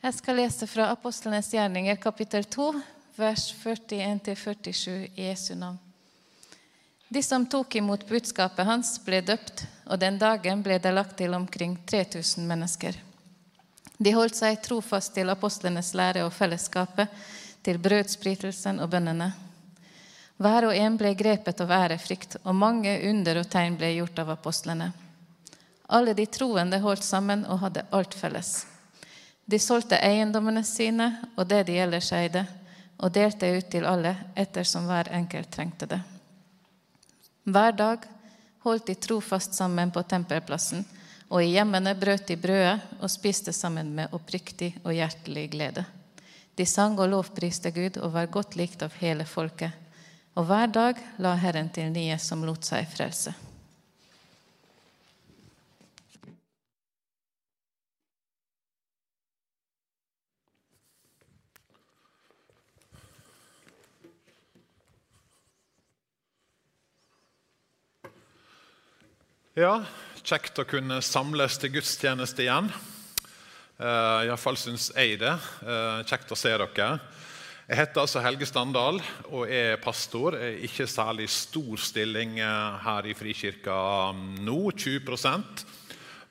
Jeg skal lese fra Apostlenes gjerninger, kapittel 2, vers 41-47 i Jesu navn. De som tok imot budskapet hans, ble døpt, og den dagen ble det lagt til omkring 3000 mennesker. De holdt seg trofast til apostlenes lære og fellesskapet, til brødspritelsen og bønnene. Hver og en ble grepet av ærefrykt, og mange under og tegn ble gjort av apostlene. Alle de troende holdt sammen og hadde alt felles. De solgte eiendommene sine og det de ellers eide, og delte ut til alle ettersom hver enkelt trengte det. Hver dag holdt de trofast sammen på tempelplassen, og i hjemmene brøt de brødet og spiste sammen med oppriktig og hjertelig glede. De sang og lovpriste Gud og var godt likt av hele folket. Og hver dag la Herren til nye som lot seg frelse. Ja, kjekt å kunne samles til gudstjeneste igjen. Uh, Iallfall syns jeg det. Uh, kjekt å se dere. Jeg heter altså Helge Standal og er pastor. Jeg er ikke særlig stor stilling uh, her i Frikirka nå, 20%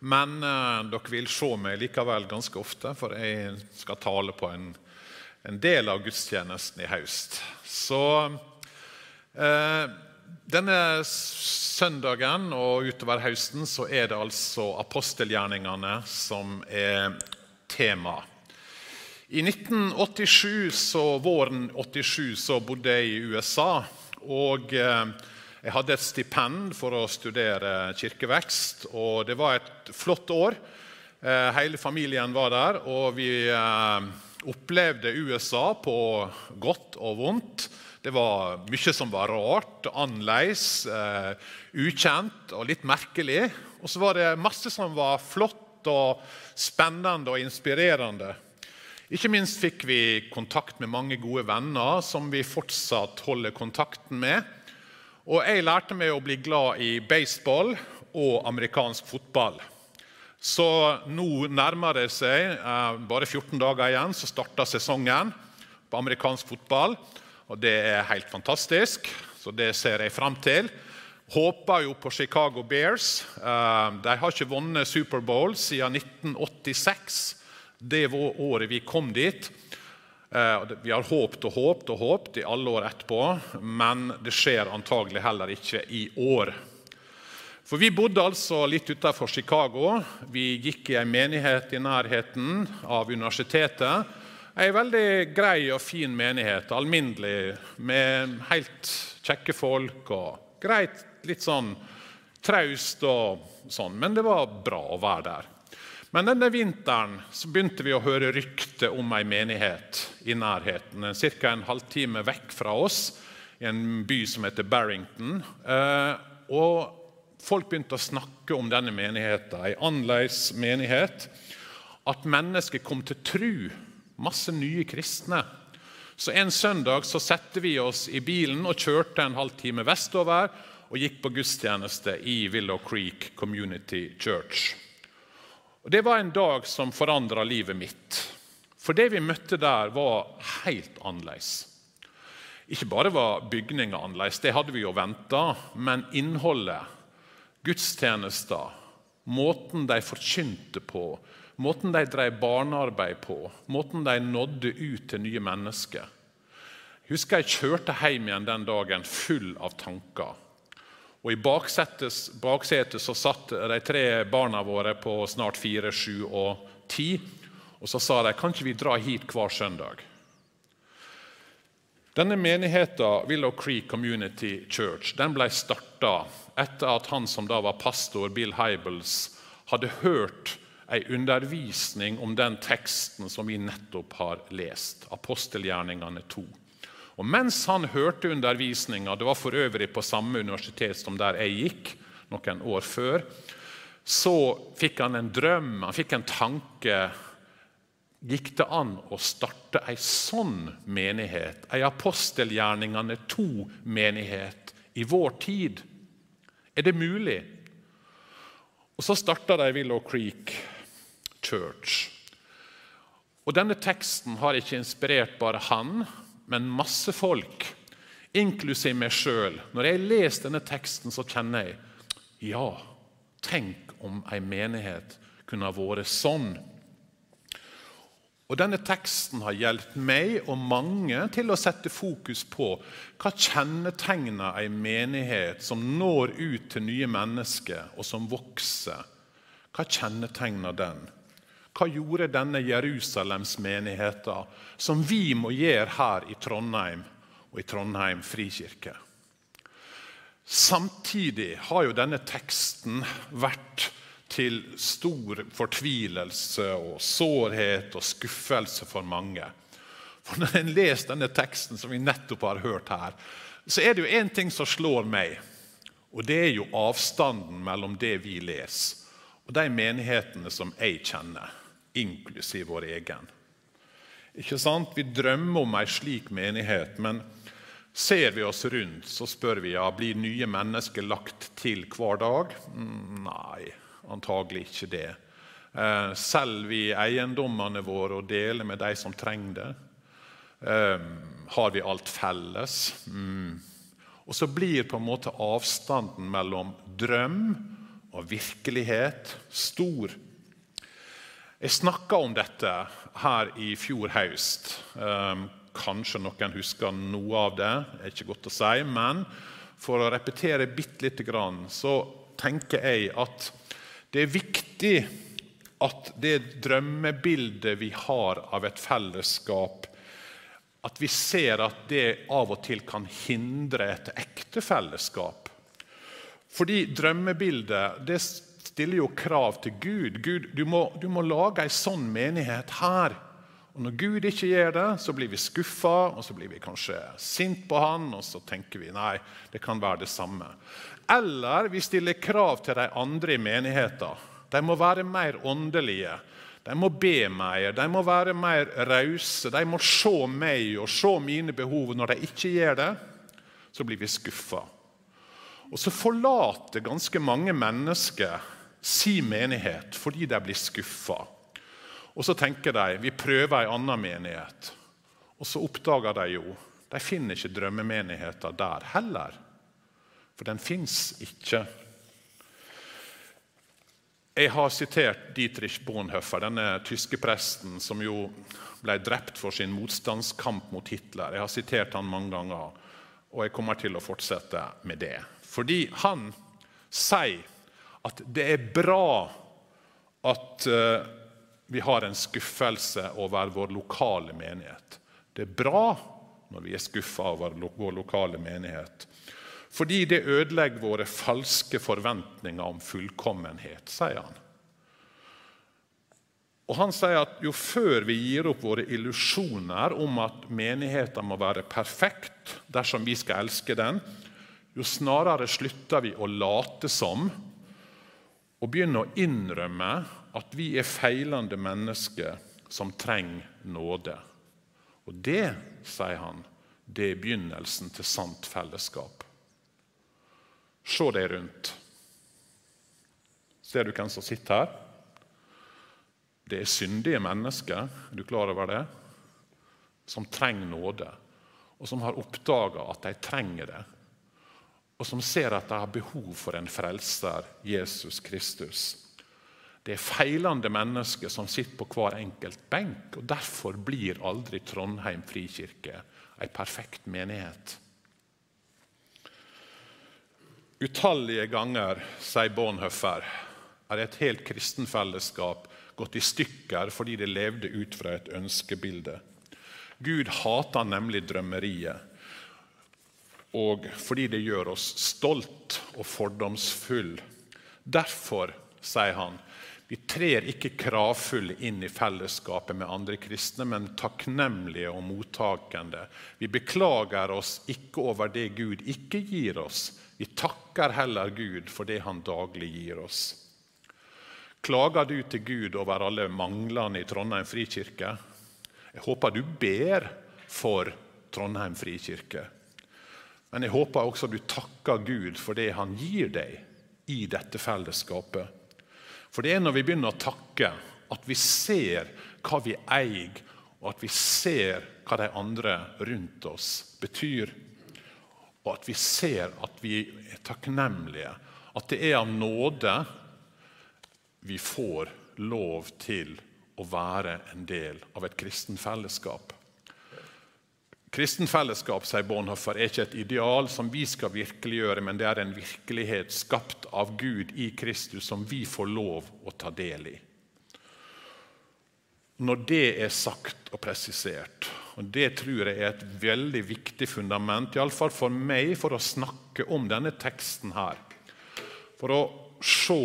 Men uh, dere vil se meg likevel ganske ofte, for jeg skal tale på en, en del av gudstjenesten i høst. Så denne søndagen og utover høsten så er det altså apostelgjerningene som er tema. I 1987, så våren 87 så bodde jeg i USA. og eh, Jeg hadde et stipend for å studere kirkevekst. og Det var et flott år. Eh, hele familien var der, og vi eh, opplevde USA på godt og vondt. Det var mye som var rart, annerledes, uh, ukjent og litt merkelig. Og så var det masse som var flott og spennende og inspirerende. Ikke minst fikk vi kontakt med mange gode venner som vi fortsatt holder kontakten med. Og jeg lærte meg å bli glad i baseball og amerikansk fotball. Så nå nærmer det seg, eh, bare 14 dager igjen, så starter sesongen på amerikansk fotball. Og det er helt fantastisk, så det ser jeg fram til. Håper jo på Chicago Bears. Eh, de har ikke vunnet Superbowl siden 1986. Det var året vi kom dit. Eh, vi har håpt og håpt og håpt i alle år etterpå, men det skjer antagelig heller ikke i år. For Vi bodde altså litt utenfor Chicago. Vi gikk i en menighet i nærheten av universitetet. Ei veldig grei og fin menighet, alminnelig, med helt kjekke folk. og Greit, litt sånn traust og sånn, men det var bra å være der. Men denne vinteren så begynte vi å høre rykter om ei menighet i nærheten, ca. en halvtime vekk fra oss, i en by som heter Barrington. Eh, og folk begynte å snakke om denne menigheten, ei annerledes menighet. At mennesker kom til tru Masse nye kristne. Så En søndag så satte vi oss i bilen og kjørte en halvtime vestover og gikk på gudstjeneste i Willow Creek Community Church. Og Det var en dag som forandra livet mitt. For det vi møtte der, var helt annerledes. Ikke bare var bygninga annerledes, det hadde vi jo venta, men innholdet, gudstjenester, måten de forkynte på, Måten de drev barnearbeid på, måten de nådde ut til nye mennesker. Jeg husker jeg kjørte hjem igjen den dagen full av tanker. Og I baksetet så satt de tre barna våre på snart fire, sju og ti. Og så sa de kan ikke vi dra hit hver søndag. Denne menigheten, Willow Creek Community Church, den ble starta etter at han som da var pastor, Bill Hybels, hadde hørt ei undervisning om den teksten som vi nettopp har lest, apostelgjerningene 2. Og Mens han hørte undervisninga, det var for øvrig på samme universitet som der jeg gikk, noen år før, så fikk han en drøm, han fikk en tanke. Gikk det an å starte ei sånn menighet, ei apostelgjerningene 2-menighet, i vår tid? Er det mulig? Og Så starta de Willow Creek Church. Og Denne teksten har ikke inspirert bare han, men masse folk, inklusiv meg sjøl. Når jeg leser denne teksten, så kjenner jeg ja, tenk om ei menighet kunne ha vært sånn. Og Denne teksten har hjulpet meg og mange til å sette fokus på hva kjennetegner en menighet som når ut til nye mennesker, og som vokser. Hva kjennetegner den? Hva gjorde denne Jerusalemsmenigheten som vi må gjøre her i Trondheim og i Trondheim frikirke? Samtidig har jo denne teksten vært til stor fortvilelse og sårhet og skuffelse for mange. For Når en leser denne teksten som vi nettopp har hørt her, så er det jo én ting som slår meg. Og det er jo avstanden mellom det vi leser, og de menighetene som jeg kjenner, inklusiv vår egen. Ikke sant? Vi drømmer om ei slik menighet, men ser vi oss rundt, så spør vi ja, blir nye mennesker lagt til hver dag. Mm, nei, antagelig ikke det. Eh, selger vi eiendommene våre og deler med de som trenger det? Eh, har vi alt felles? Mm. Og så blir på en måte avstanden mellom drøm og virkelighet stor. Jeg snakka om dette her i fjor høst. Eh, kanskje noen husker noe av det, det er ikke godt å si. Men for å repetere bitte lite grann, så tenker jeg at det er viktig at det drømmebildet vi har av et fellesskap, at vi ser at det av og til kan hindre et ekte fellesskap. Fordi drømmebildet det stiller jo krav til Gud. Gud du, må, du må lage ei sånn menighet her. Og Når Gud ikke gjør det, så blir vi skuffa, og så blir vi kanskje sint på han, og så tenker vi nei, det kan være det samme. Eller vi stiller krav til de andre i menigheten. De må være mer åndelige. De må be mer, de må være mer rause. De må se meg og se mine behov. Når de ikke gjør det, så blir vi skuffa. Og så forlater ganske mange mennesker sin menighet fordi de blir skuffa. Og så tenker de vi prøver en annen menighet. Og så oppdager de jo de finner ikke drømmemenigheten der heller. For den fins ikke. Jeg har sitert Dietrich Bonhoeffer, denne tyske presten som jo ble drept for sin motstandskamp mot Hitler. Jeg har sitert han mange ganger, og jeg kommer til å fortsette med det. Fordi han sier at det er bra at uh, vi har en skuffelse over vår lokale menighet. Det er bra når vi er skuffa over vår lokale menighet. Fordi det ødelegger våre falske forventninger om fullkommenhet, sier han. Og Han sier at jo før vi gir opp våre illusjoner om at menigheten må være perfekt dersom vi skal elske den, jo snarere slutter vi å late som og begynner å innrømme at vi er feilende mennesker som trenger nåde. Og det, sier han, det er begynnelsen til sant fellesskap. Se deg rundt. Ser du hvem som sitter her? Det er syndige mennesker, er du klar over det? Som trenger nåde, og som har oppdaga at de trenger det. Og som ser at de har behov for en frelser, Jesus Kristus. Det er feilende mennesker som sitter på hver enkelt benk. og Derfor blir aldri Trondheim frikirke ei perfekt menighet. Utallige ganger, sier Bonhoeffer, er et helt kristenfellesskap gått i stykker fordi det levde ut fra et ønskebilde. Gud hater nemlig drømmeriet, og fordi det gjør oss stolt og fordomsfull. Derfor, sier han, vi trer ikke kravfulle inn i fellesskapet med andre kristne, men takknemlige og mottakende. Vi beklager oss ikke over det Gud ikke gir oss, vi takker heller Gud for det han daglig gir oss. Klager du til Gud over alle manglene i Trondheim frikirke? Jeg håper du ber for Trondheim frikirke. Men jeg håper også du takker Gud for det han gir deg i dette fellesskapet. For det er når vi begynner å takke, at vi ser hva vi eier, og at vi ser hva de andre rundt oss betyr. Og at vi ser at vi er takknemlige. At det er av nåde vi får lov til å være en del av et kristen fellesskap. Kristen fellesskap sier Bonhoeffer, er ikke et ideal som vi skal virkeliggjøre, men det er en virkelighet skapt av Gud i Kristus som vi får lov å ta del i. Når det er sagt og presisert, og det tror jeg er et veldig viktig fundament, iallfall for meg, for å snakke om denne teksten her, for å se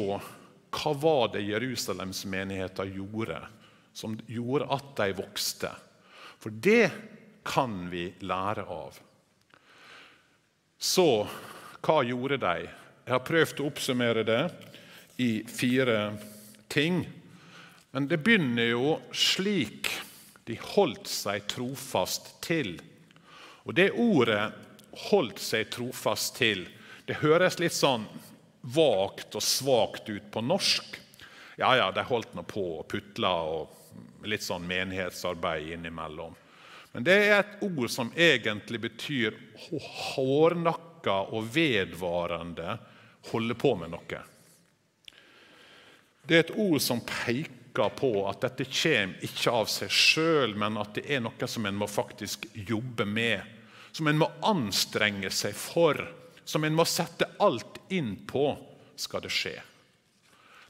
hva var det Jerusalems menigheter gjorde som gjorde at de vokste. For det kan vi lære av. Så hva gjorde de? Jeg har prøvd å oppsummere det i fire ting. Men det begynner jo slik de holdt seg trofast til. Og det ordet 'holdt seg trofast til' det høres litt sånn vagt og svakt ut på norsk. Ja, ja, de holdt nå på og putla og litt sånn menighetsarbeid innimellom. Men det er et ord som egentlig betyr hårnakka og vedvarende holde på med noe. Det er et ord som peker på at dette kommer ikke av seg sjøl, men at det er noe som en må faktisk jobbe med. Som en må anstrenge seg for. Som en må sette alt inn på skal det skje.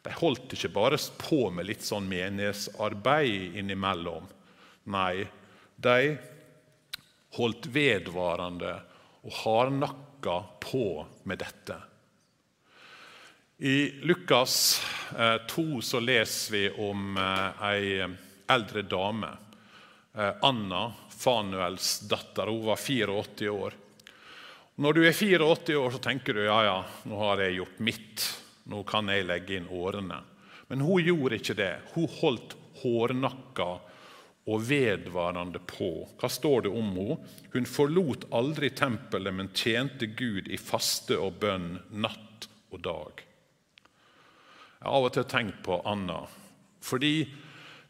De holdt ikke bare på med litt sånn menighetsarbeid innimellom. Nei, de holdt vedvarende og hardnakka på med dette. I Lukas 2 eh, så leser vi om eh, ei eldre dame. Eh, Anna, Fanuels datter. Hun var 84 år. Når du er 84 år, så tenker du ja, ja, nå har jeg gjort mitt. Nå kan jeg legge inn årene. Men hun gjorde ikke det. Hun holdt hårnakka og vedvarende på. Hva står det om henne? Hun forlot aldri tempelet, men tjente Gud i faste og bønn natt og dag. Jeg har av og til tenkt på Anna, fordi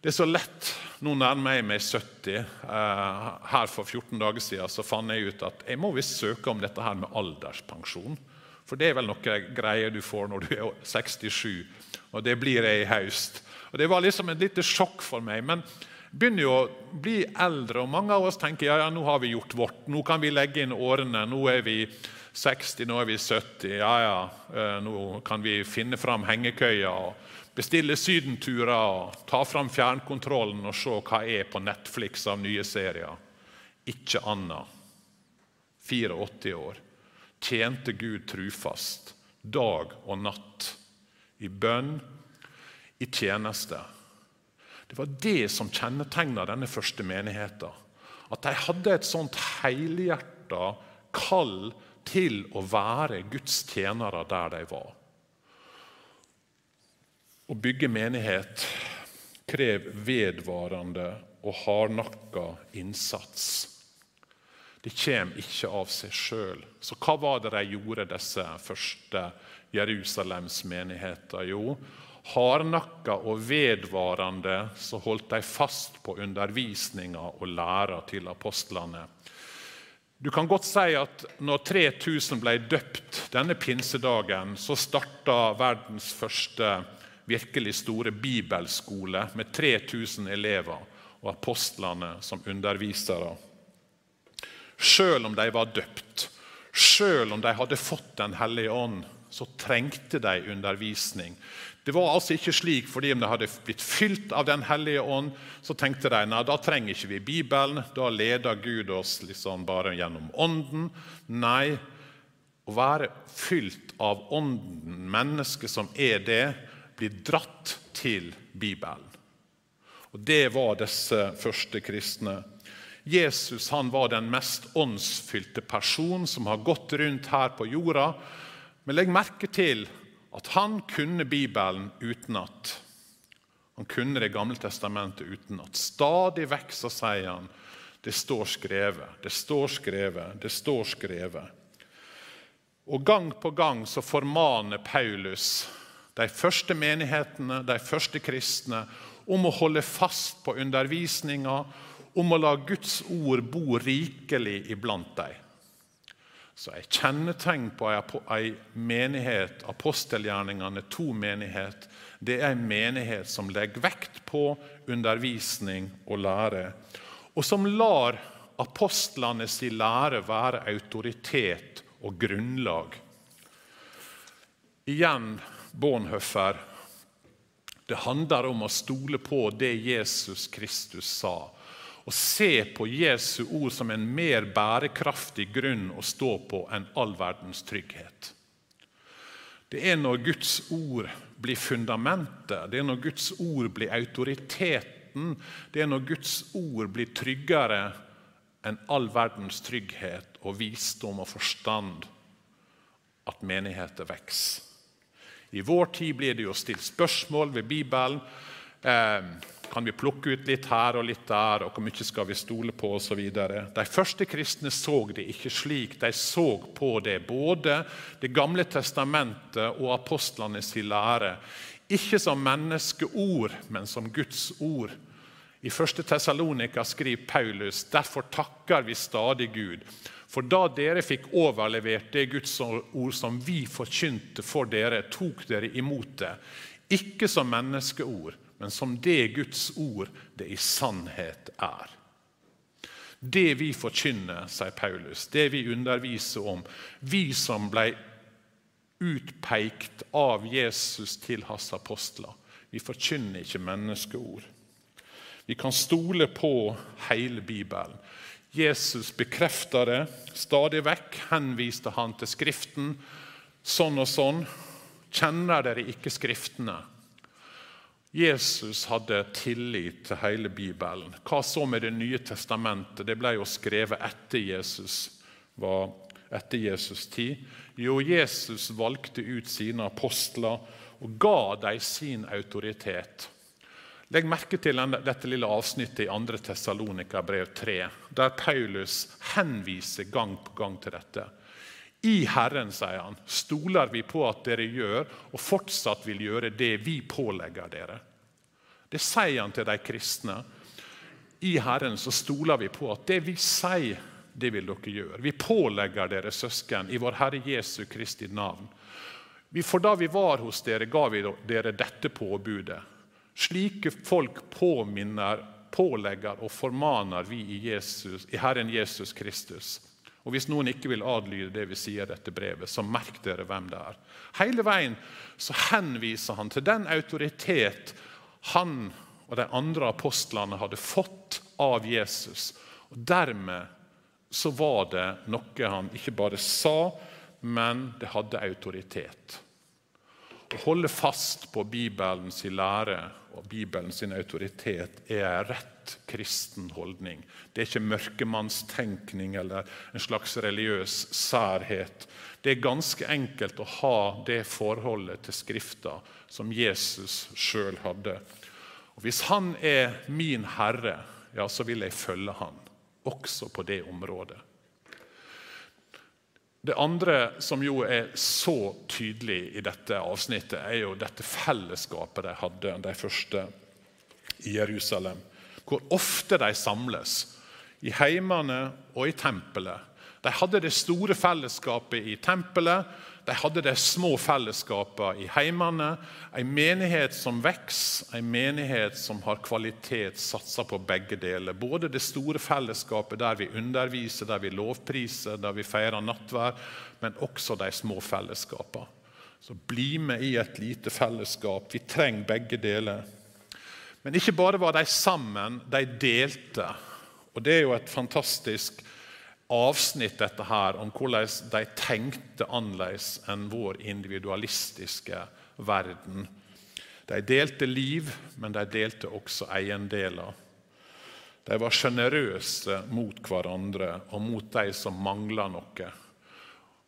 det er så lett Nå nærmer jeg meg 70. Eh, her For 14 dager siden så fant jeg ut at jeg må visst søke om dette her med alderspensjon. For det er vel noe greier du får når du er 67, og det blir jeg i høst. Og Det var liksom et lite sjokk for meg. men begynner jo å bli eldre, og mange av oss tenker ja, ja, nå har vi gjort vårt. Nå kan vi legge inn årene. Nå er vi 60, nå er vi 70. Ja, ja, eh, nå kan vi finne fram hengekøya og bestille sydenturer og ta fram fjernkontrollen og se hva er på Netflix av nye serier. Ikke Anna, 84 år, tjente Gud trufast dag og natt. I bønn, i tjeneste. Det var det som kjennetegna denne første menigheten. At de hadde et sånt helhjerta kall til å være Guds tjenere der de var. Å bygge menighet krever vedvarende og hardnakka innsats. Det kommer ikke av seg sjøl. Så hva var det de gjorde, disse første Jerusalems menigheter? Jo, hardnakka og vedvarende så holdt de fast på undervisninga og læra til apostlene. Du kan godt si at når 3000 ble døpt denne pinsedagen, så starta verdens første virkelig store bibelskole med 3000 elever og apostlene som undervisere. Selv om de var døpt, selv om de hadde fått Den hellige ånd, så trengte de undervisning. Det var altså ikke slik fordi om de hadde blitt fylt av Den hellige ånd, så tenkte de nei, da trenger ikke vi Bibelen. Da leder Gud oss liksom bare gjennom Ånden. Nei, å være fylt av Ånden, mennesket som er det, blir dratt til Bibelen. Og Det var disse første kristne. Jesus han var den mest åndsfylte person som har gått rundt her på jorda. Men legg merke til at han kunne Bibelen utenat. Han kunne Det gamle testamentet utenat. Stadig vekk så sier han det står skrevet, det står skrevet, det står skrevet. Og Gang på gang så formaner Paulus de første menighetene, de første kristne, om å holde fast på undervisninga, om å la Guds ord bo rikelig iblant dem. Så Et kjennetegn på ei menighet, apostelgjerningene to menighet, det er en menighet som legger vekt på undervisning og lære, og som lar apostlene si lære være autoritet og grunnlag. Igjen Bonhoeffer. Det handler om å stole på det Jesus Kristus sa. Og se på Jesu ord som en mer bærekraftig grunn å stå på enn all verdens trygghet. Det er når Guds ord blir fundamentet, det er når Guds ord blir autoriteten, det er når Guds ord blir tryggere enn all verdens trygghet og visdom og forstand, at menigheter vokser. I vår tid blir det jo stilt spørsmål ved Bibelen. Eh, kan vi plukke ut litt her og litt der, og hvor mye skal vi stole på osv. De første kristne så det ikke slik. De så på det både Det gamle testamentet og apostlene sin lære. Ikke som menneskeord, men som Guds ord. I 1. Tessalonika skriver Paulus derfor takker vi stadig Gud for da dere fikk overlevert det Guds ord som vi forkynte for dere, tok dere imot det, ikke som menneskeord, men som det Guds ord det i sannhet er. Det vi forkynner, sier Paulus, det vi underviser om, vi som ble utpekt av Jesus til hans apostler, vi forkynner ikke menneskeord. Vi kan stole på hele Bibelen. Jesus bekrefta det stadig vekk. Henviste han til Skriften. Sånn og sånn. Kjenner dere ikke Skriftene? Jesus hadde tillit til hele Bibelen. Hva så med Det nye testamentet? Det ble jo skrevet etter Jesus var etter Jesus' tid. Jo, Jesus valgte ut sine apostler og ga dem sin autoritet. Legg merke til dette lille avsnittet i 2. Tessalonika brev 3, der Paulus henviser gang på gang til dette. I Herren, sier han, stoler vi på at dere gjør og fortsatt vil gjøre det vi pålegger dere. Det sier han til de kristne. I Herren så stoler vi på at det vi sier, det vil dere gjøre. Vi pålegger dere søsken i vår Herre Jesu Kristi navn. For da vi var hos dere, ga vi dere dette påbudet. Slike folk påminner, pålegger og formaner vi i, Jesus, i Herren Jesus Kristus. Og Hvis noen ikke vil adlyde det vi sier i dette brevet, så merk dere hvem det er. Hele veien så henviser han til den autoritet han og de andre apostlene hadde fått av Jesus. Og Dermed så var det noe han ikke bare sa, men det hadde autoritet. Holde fast på Bibelens lære og Bibelens autoritet er rett kristen holdning. Det er ikke mørkemannstenkning eller en slags religiøs særhet. Det er ganske enkelt å ha det forholdet til Skrifta som Jesus sjøl hadde. Og Hvis han er min herre, ja, så vil jeg følge han, også på det området. Det andre som jo er så tydelig i dette avsnittet, er jo dette fellesskapet de hadde, de første i Jerusalem. Hvor ofte de samles, i heimene og i tempelet. De hadde det store fellesskapet i tempelet, de hadde de små fellesskapene i heimene. En menighet som vokser, en menighet som har kvalitet, satser på begge deler. Både det store fellesskapet der vi underviser, der vi lovpriser, der vi feirer nattvær, men også de små fellesskapene. Så bli med i et lite fellesskap. Vi trenger begge deler. Men ikke bare var de sammen, de delte. Og Det er jo et fantastisk avsnitt dette her, om hvordan de tenkte annerledes enn vår individualistiske verden. De delte liv, men de delte også eiendeler. De var sjenerøse mot hverandre og mot de som mangla noe.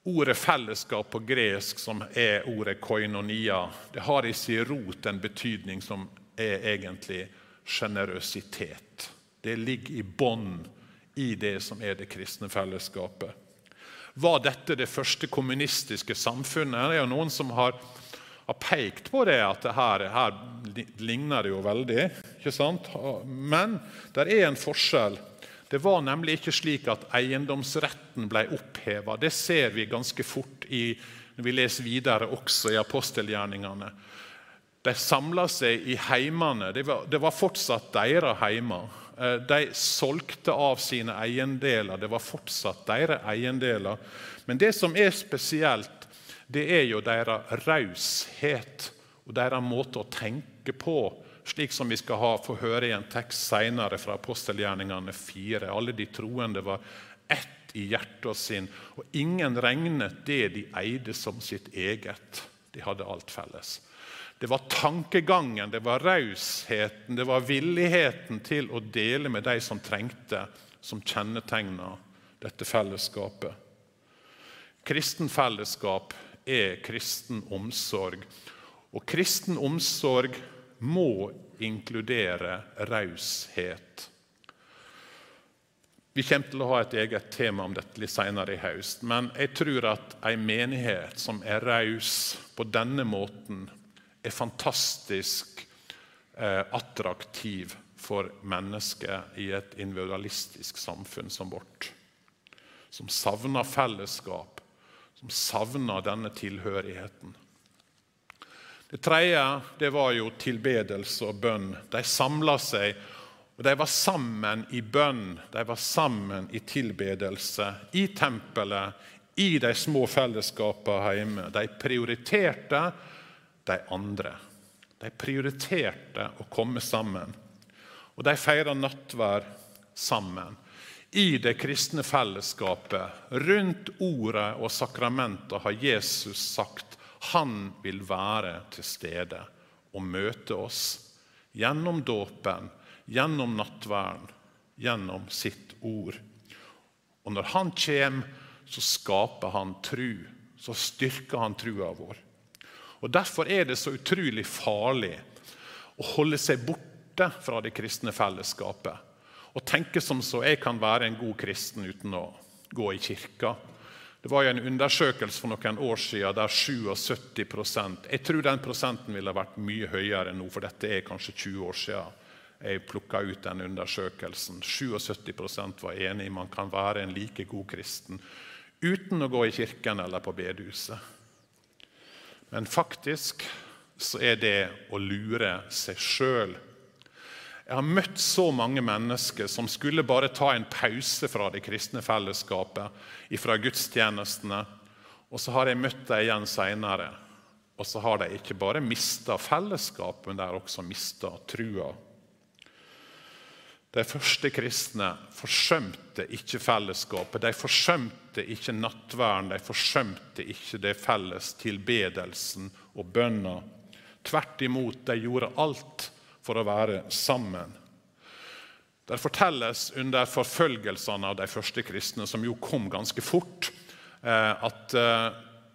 Ordet fellesskap på gresk, som er ordet koinonia, det har i sin rot en betydning som er egentlig sjenerøsitet. Det ligger i bånd i det som er det kristne fellesskapet. Var dette det første kommunistiske samfunnet? Det er jo noen som har, har pekt på det at det her, her ligner det jo veldig. ikke sant? Men det er en forskjell. Det var nemlig ikke slik at eiendomsretten ble oppheva. Det ser vi ganske fort i, når vi leser videre også i apostelgjerningene. De samla seg i heimene. Det var, det var fortsatt deres heimer. Eh, de solgte av sine eiendeler. Det var fortsatt deres eiendeler. Men det som er spesielt, det er jo deres raushet og deres måte å tenke på, slik som vi skal ha, få høre i en tekst senere fra apostelgjerningene 4. Alle de troende var ett i hjertet sin, og ingen regnet det de eide, som sitt eget. De hadde alt felles. Det var tankegangen, det var rausheten, det var villigheten til å dele med de som trengte, som kjennetegna dette fellesskapet. Kristen fellesskap er kristen omsorg. Og kristen omsorg må inkludere raushet. Vi kommer til å ha et eget tema om dette litt senere i høst. Men jeg tror at en menighet som er raus på denne måten, er fantastisk eh, attraktiv for mennesker i et individualistisk samfunn som vårt. Som savner fellesskap, som savner denne tilhørigheten. Det tredje det var jo tilbedelse og bønn. De samla seg, og de var sammen i bønn. De var sammen i tilbedelse, i tempelet, i de små fellesskapene hjemme. De prioriterte de andre. De prioriterte å komme sammen. Og de feira nattvær sammen i det kristne fellesskapet, rundt ordet og sakramentet, har Jesus sagt han vil være til stede og møte oss gjennom dåpen, gjennom nattverden, gjennom sitt ord. Og når han kommer, så skaper han tru. Så styrker han trua vår. Og Derfor er det så utrolig farlig å holde seg borte fra det kristne fellesskapet og tenke som så jeg kan være en god kristen uten å gå i kirka. Det var jo en undersøkelse for noen år siden der 77% Jeg tror den prosenten ville vært mye høyere nå, for dette er kanskje 20 år siden jeg plukka ut den undersøkelsen. 77% var enig man kan være en like god kristen uten å gå i kirken eller på bedehuset. Men faktisk så er det å lure seg sjøl jeg har møtt så mange mennesker som skulle bare ta en pause fra det kristne fellesskapet, fra gudstjenestene, og så har jeg møtt dem igjen seinere. Og så har de ikke bare mista fellesskapet, men de har også mista trua. De første kristne forsømte ikke fellesskapet. De forsømte ikke nattverden, de forsømte ikke det felles tilbedelsen og bønna. Tvert imot, de gjorde alt for å være sammen. Det fortelles under forfølgelsene av de første kristne, som jo kom ganske fort, eh, at eh,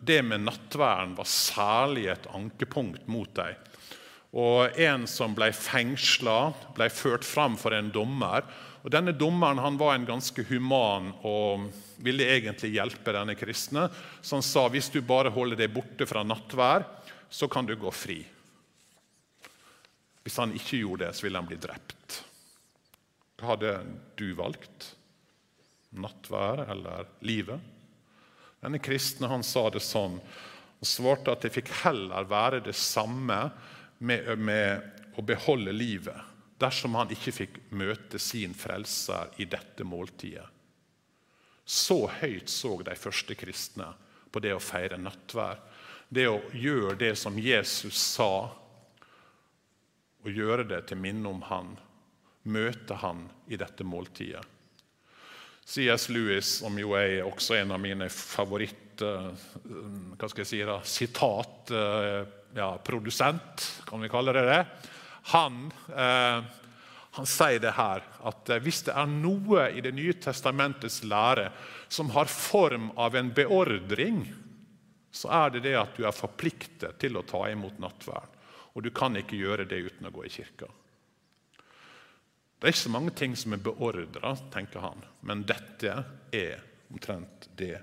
det med nattverden var særlig et ankepunkt mot dem. Og En som ble fengsla, ble ført fram for en dommer. Og Denne dommeren han var en ganske human og ville egentlig hjelpe denne kristne. Så han sa hvis du bare holder deg borte fra nattvær, så kan du gå fri. Hvis han ikke gjorde det, så ville han bli drept. Hva hadde du valgt? Nattvær eller livet? Denne kristne han sa det sånn og svarte at det fikk heller være det samme med, med å beholde livet dersom han ikke fikk møte sin frelser i dette måltidet. Så høyt så de første kristne på det å feire nattvær. Det å gjøre det som Jesus sa og gjøre det til minne om han, møte han i dette måltidet. C.S. Lewis, som jo er også en av mine favoritt eh, hva skal jeg si da, sitat eh, ja, kan vi kalle det det. Han, eh, han sier det her, at hvis det er noe i Det nye testamentets lære som har form av en beordring, så er det det at du er forpliktet til å ta imot nattverd. Og du kan ikke gjøre det uten å gå i kirka. Det er ikke så mange ting som er beordra, tenker han, men dette er omtrent det.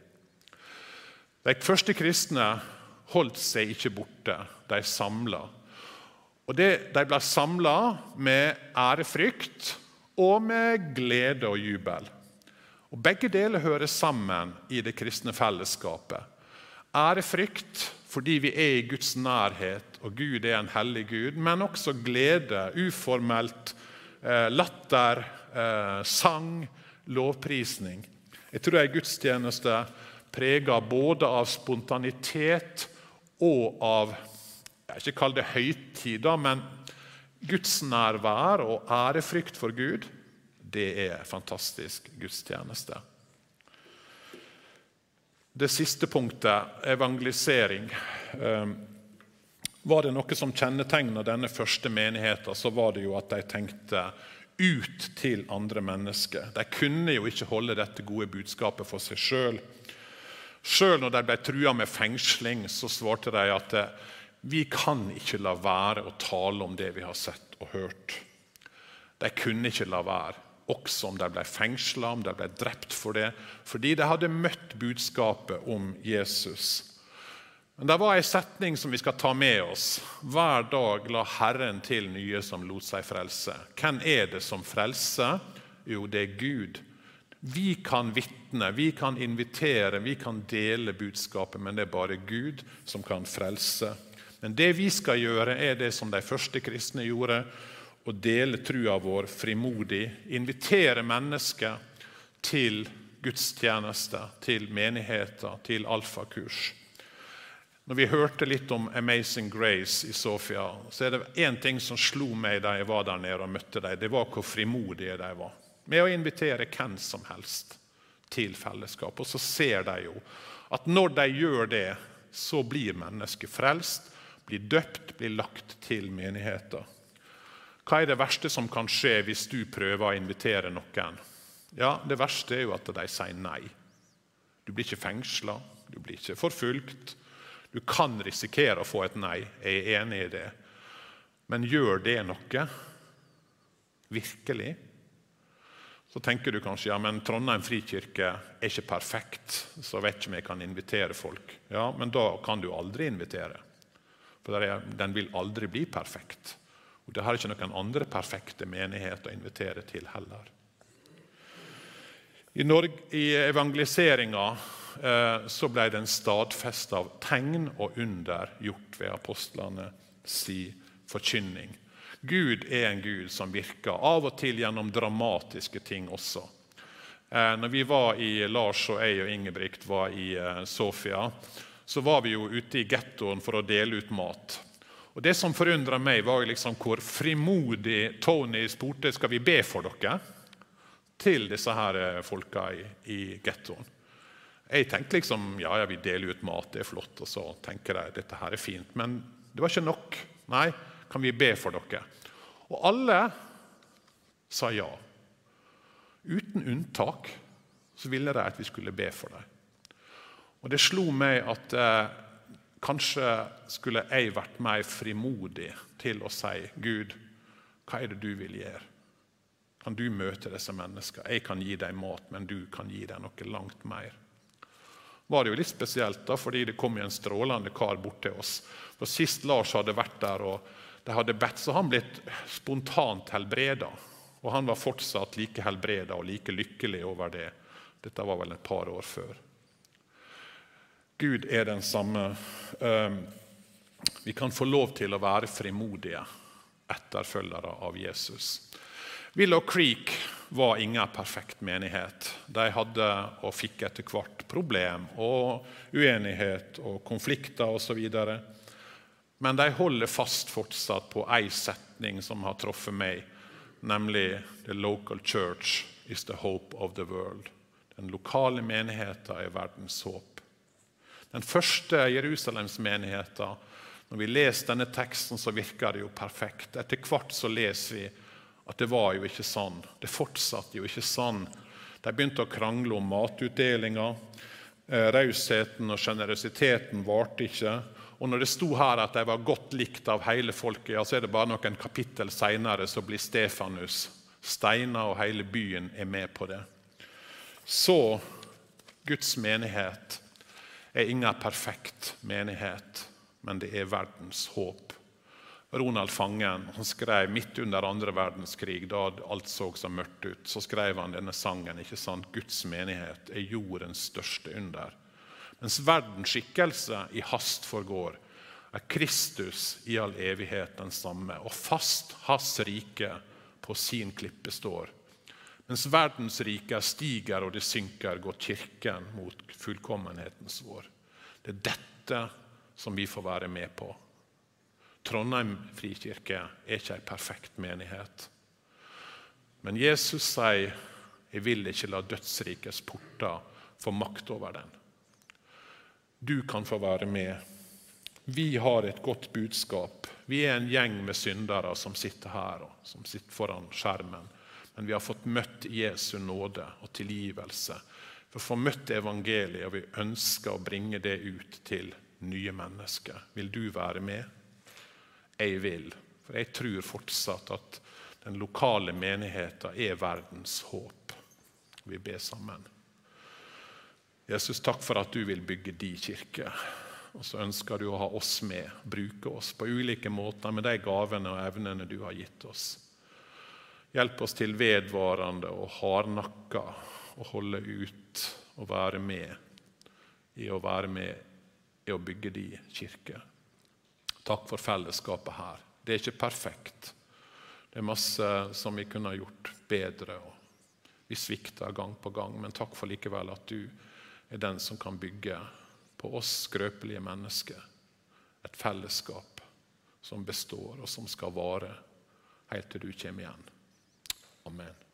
De første kristne holdt seg ikke borte, de samla. Og det, De ble samla med ærefrykt og med glede og jubel. Og Begge deler hører sammen i det kristne fellesskapet. Ærefrykt fordi vi er i Guds nærhet, og Gud er en hellig Gud, men også glede, uformelt, eh, latter, eh, sang, lovprisning. Jeg tror ei gudstjeneste prega både av spontanitet og av jeg vil ikke kall det høytider, men gudsnærvær og ærefrykt for Gud. Det er fantastisk gudstjeneste. Det siste punktet, evangelisering. Ehm, var det noe som kjennetegna denne første menigheten, så var det jo at de tenkte ut til andre mennesker. De kunne jo ikke holde dette gode budskapet for seg sjøl. Sjøl når de ble trua med fengsling, så svarte de at vi kan ikke la være å tale om det vi har sett og hørt. De kunne ikke la være også om de ble fengsla, om de ble drept for det, fordi de hadde møtt budskapet om Jesus. Men Det var en setning som vi skal ta med oss. Hver dag la Herren til nye som lot seg frelse. Hvem er det som frelser? Jo, det er Gud. Vi kan vitne, vi kan invitere, vi kan dele budskapet, men det er bare Gud som kan frelse. Men det vi skal gjøre, er det som de første kristne gjorde å dele trua vår frimodig, invitere mennesker til gudstjenester, til menigheter, til alfakurs. Når vi hørte litt om Amazing Grace i Sofia, så er det én ting som slo meg da jeg var der nede og møtte dem. Det var hvor frimodige de var med å invitere hvem som helst til fellesskap. Og så ser de jo at når de gjør det, så blir mennesket frelst, blir døpt, blir lagt til menigheter. Hva er det verste som kan skje hvis du prøver å invitere noen? Ja, Det verste er jo at de sier nei. Du blir ikke fengsla, du blir ikke forfulgt. Du kan risikere å få et nei, jeg er enig i det. Men gjør det noe? Virkelig? Så tenker du kanskje ja, men Trondheim frikirke er ikke perfekt, så vet ikke om jeg kan invitere folk. Ja, Men da kan du aldri invitere. For den vil aldri bli perfekt. Og Det har ikke noen andre perfekte menigheter å invitere til heller. I, Norge, i evangeliseringa eh, så ble den stadfesta av tegn og under gjort ved apostlene si forkynning. Gud er en Gud som virker, av og til gjennom dramatiske ting også. Eh, når vi var i Lars og jeg og Ingebrigt var i eh, Sofia, så var vi jo ute i gettoen for å dele ut mat. Og Det som forundra meg, var liksom hvor frimodig Tony spurte skal vi be for dere til disse her eh, folka i, i gettoen. Jeg tenkte liksom ja, ja, vi deler ut mat, det er flott, og så tenker jeg dette her er fint. Men det var ikke nok. Nei, kan vi be for dere? Og alle sa ja. Uten unntak så ville de at vi skulle be for dem. Og det slo meg at eh, Kanskje skulle jeg vært mer frimodig til å si, 'Gud, hva er det du vil gjøre?' Kan du møte disse menneskene? Jeg kan gi dem mat, men du kan gi dem noe langt mer. var det jo litt spesielt, da, fordi det kom en strålende kar bort til oss. For Sist Lars hadde vært der, og de hadde bedt, så han blitt spontant helbreda. Og han var fortsatt like helbreda og like lykkelig over det. Dette var vel et par år før. Gud er den samme. Ehm, vi kan få lov til å være frimodige etterfølgere av Jesus. Willow Creek var ingen perfekt menighet. De hadde og fikk etter hvert problem og uenighet og konflikter osv. Men de holder fast fortsatt på ei setning som har truffet meg, nemlig 'The local church is the hope of the world'. Den lokale menigheten er verdens håp. Den første Jerusalemsmenigheten. Når vi leser denne teksten, så virker det jo perfekt. Etter hvert så leser vi at det var jo ikke sånn. Det fortsatte jo ikke sånn. De begynte å krangle om matutdelinga. Eh, rausheten og sjenerøsiteten varte ikke. Og når det sto her at de var godt likt av hele folket, ja, så er det bare noen kapittel seinere så blir Stefanus steina, og hele byen er med på det. Så Guds menighet er ingen perfekt menighet, men det er verdens håp. Ronald Fangen han skrev midt under andre verdenskrig, da alt så så mørkt ut, så skrev han denne sangen. ikke sant? 'Guds menighet er jordens største under'. Mens verdens skikkelse i hast forgår, er Kristus i all evighet den samme, og fast hans rike på sin klippe står. Mens verdens rike stiger og det synker, går Kirken mot fullkommenhetens vår. Det er dette som vi får være med på. Trondheim frikirke er ikke en perfekt menighet. Men Jesus sier, 'Jeg vil ikke la dødsrikets porter få makt over den'. Du kan få være med. Vi har et godt budskap. Vi er en gjeng med syndere som sitter her og som sitter foran skjermen. Men vi har fått møtt Jesu nåde og tilgivelse. For å få møtt evangeliet, og vi ønsker å bringe det ut til nye mennesker. Vil du være med? Jeg vil. For jeg tror fortsatt at den lokale menigheten er verdens håp. Vi ber sammen. Jesus, takk for at du vil bygge din kirke. Og så ønsker du å ha oss med, bruke oss på ulike måter med de gavene og evnene du har gitt oss. Hjelp oss til vedvarende og hardnakka å holde ut og være med i å være med i å bygge din kirke. Takk for fellesskapet her. Det er ikke perfekt. Det er masse som vi kunne ha gjort bedre. og Vi svikter gang på gang, men takk for likevel at du er den som kan bygge på oss skrøpelige mennesker et fellesskap som består, og som skal vare helt til du kommer igjen. Amen.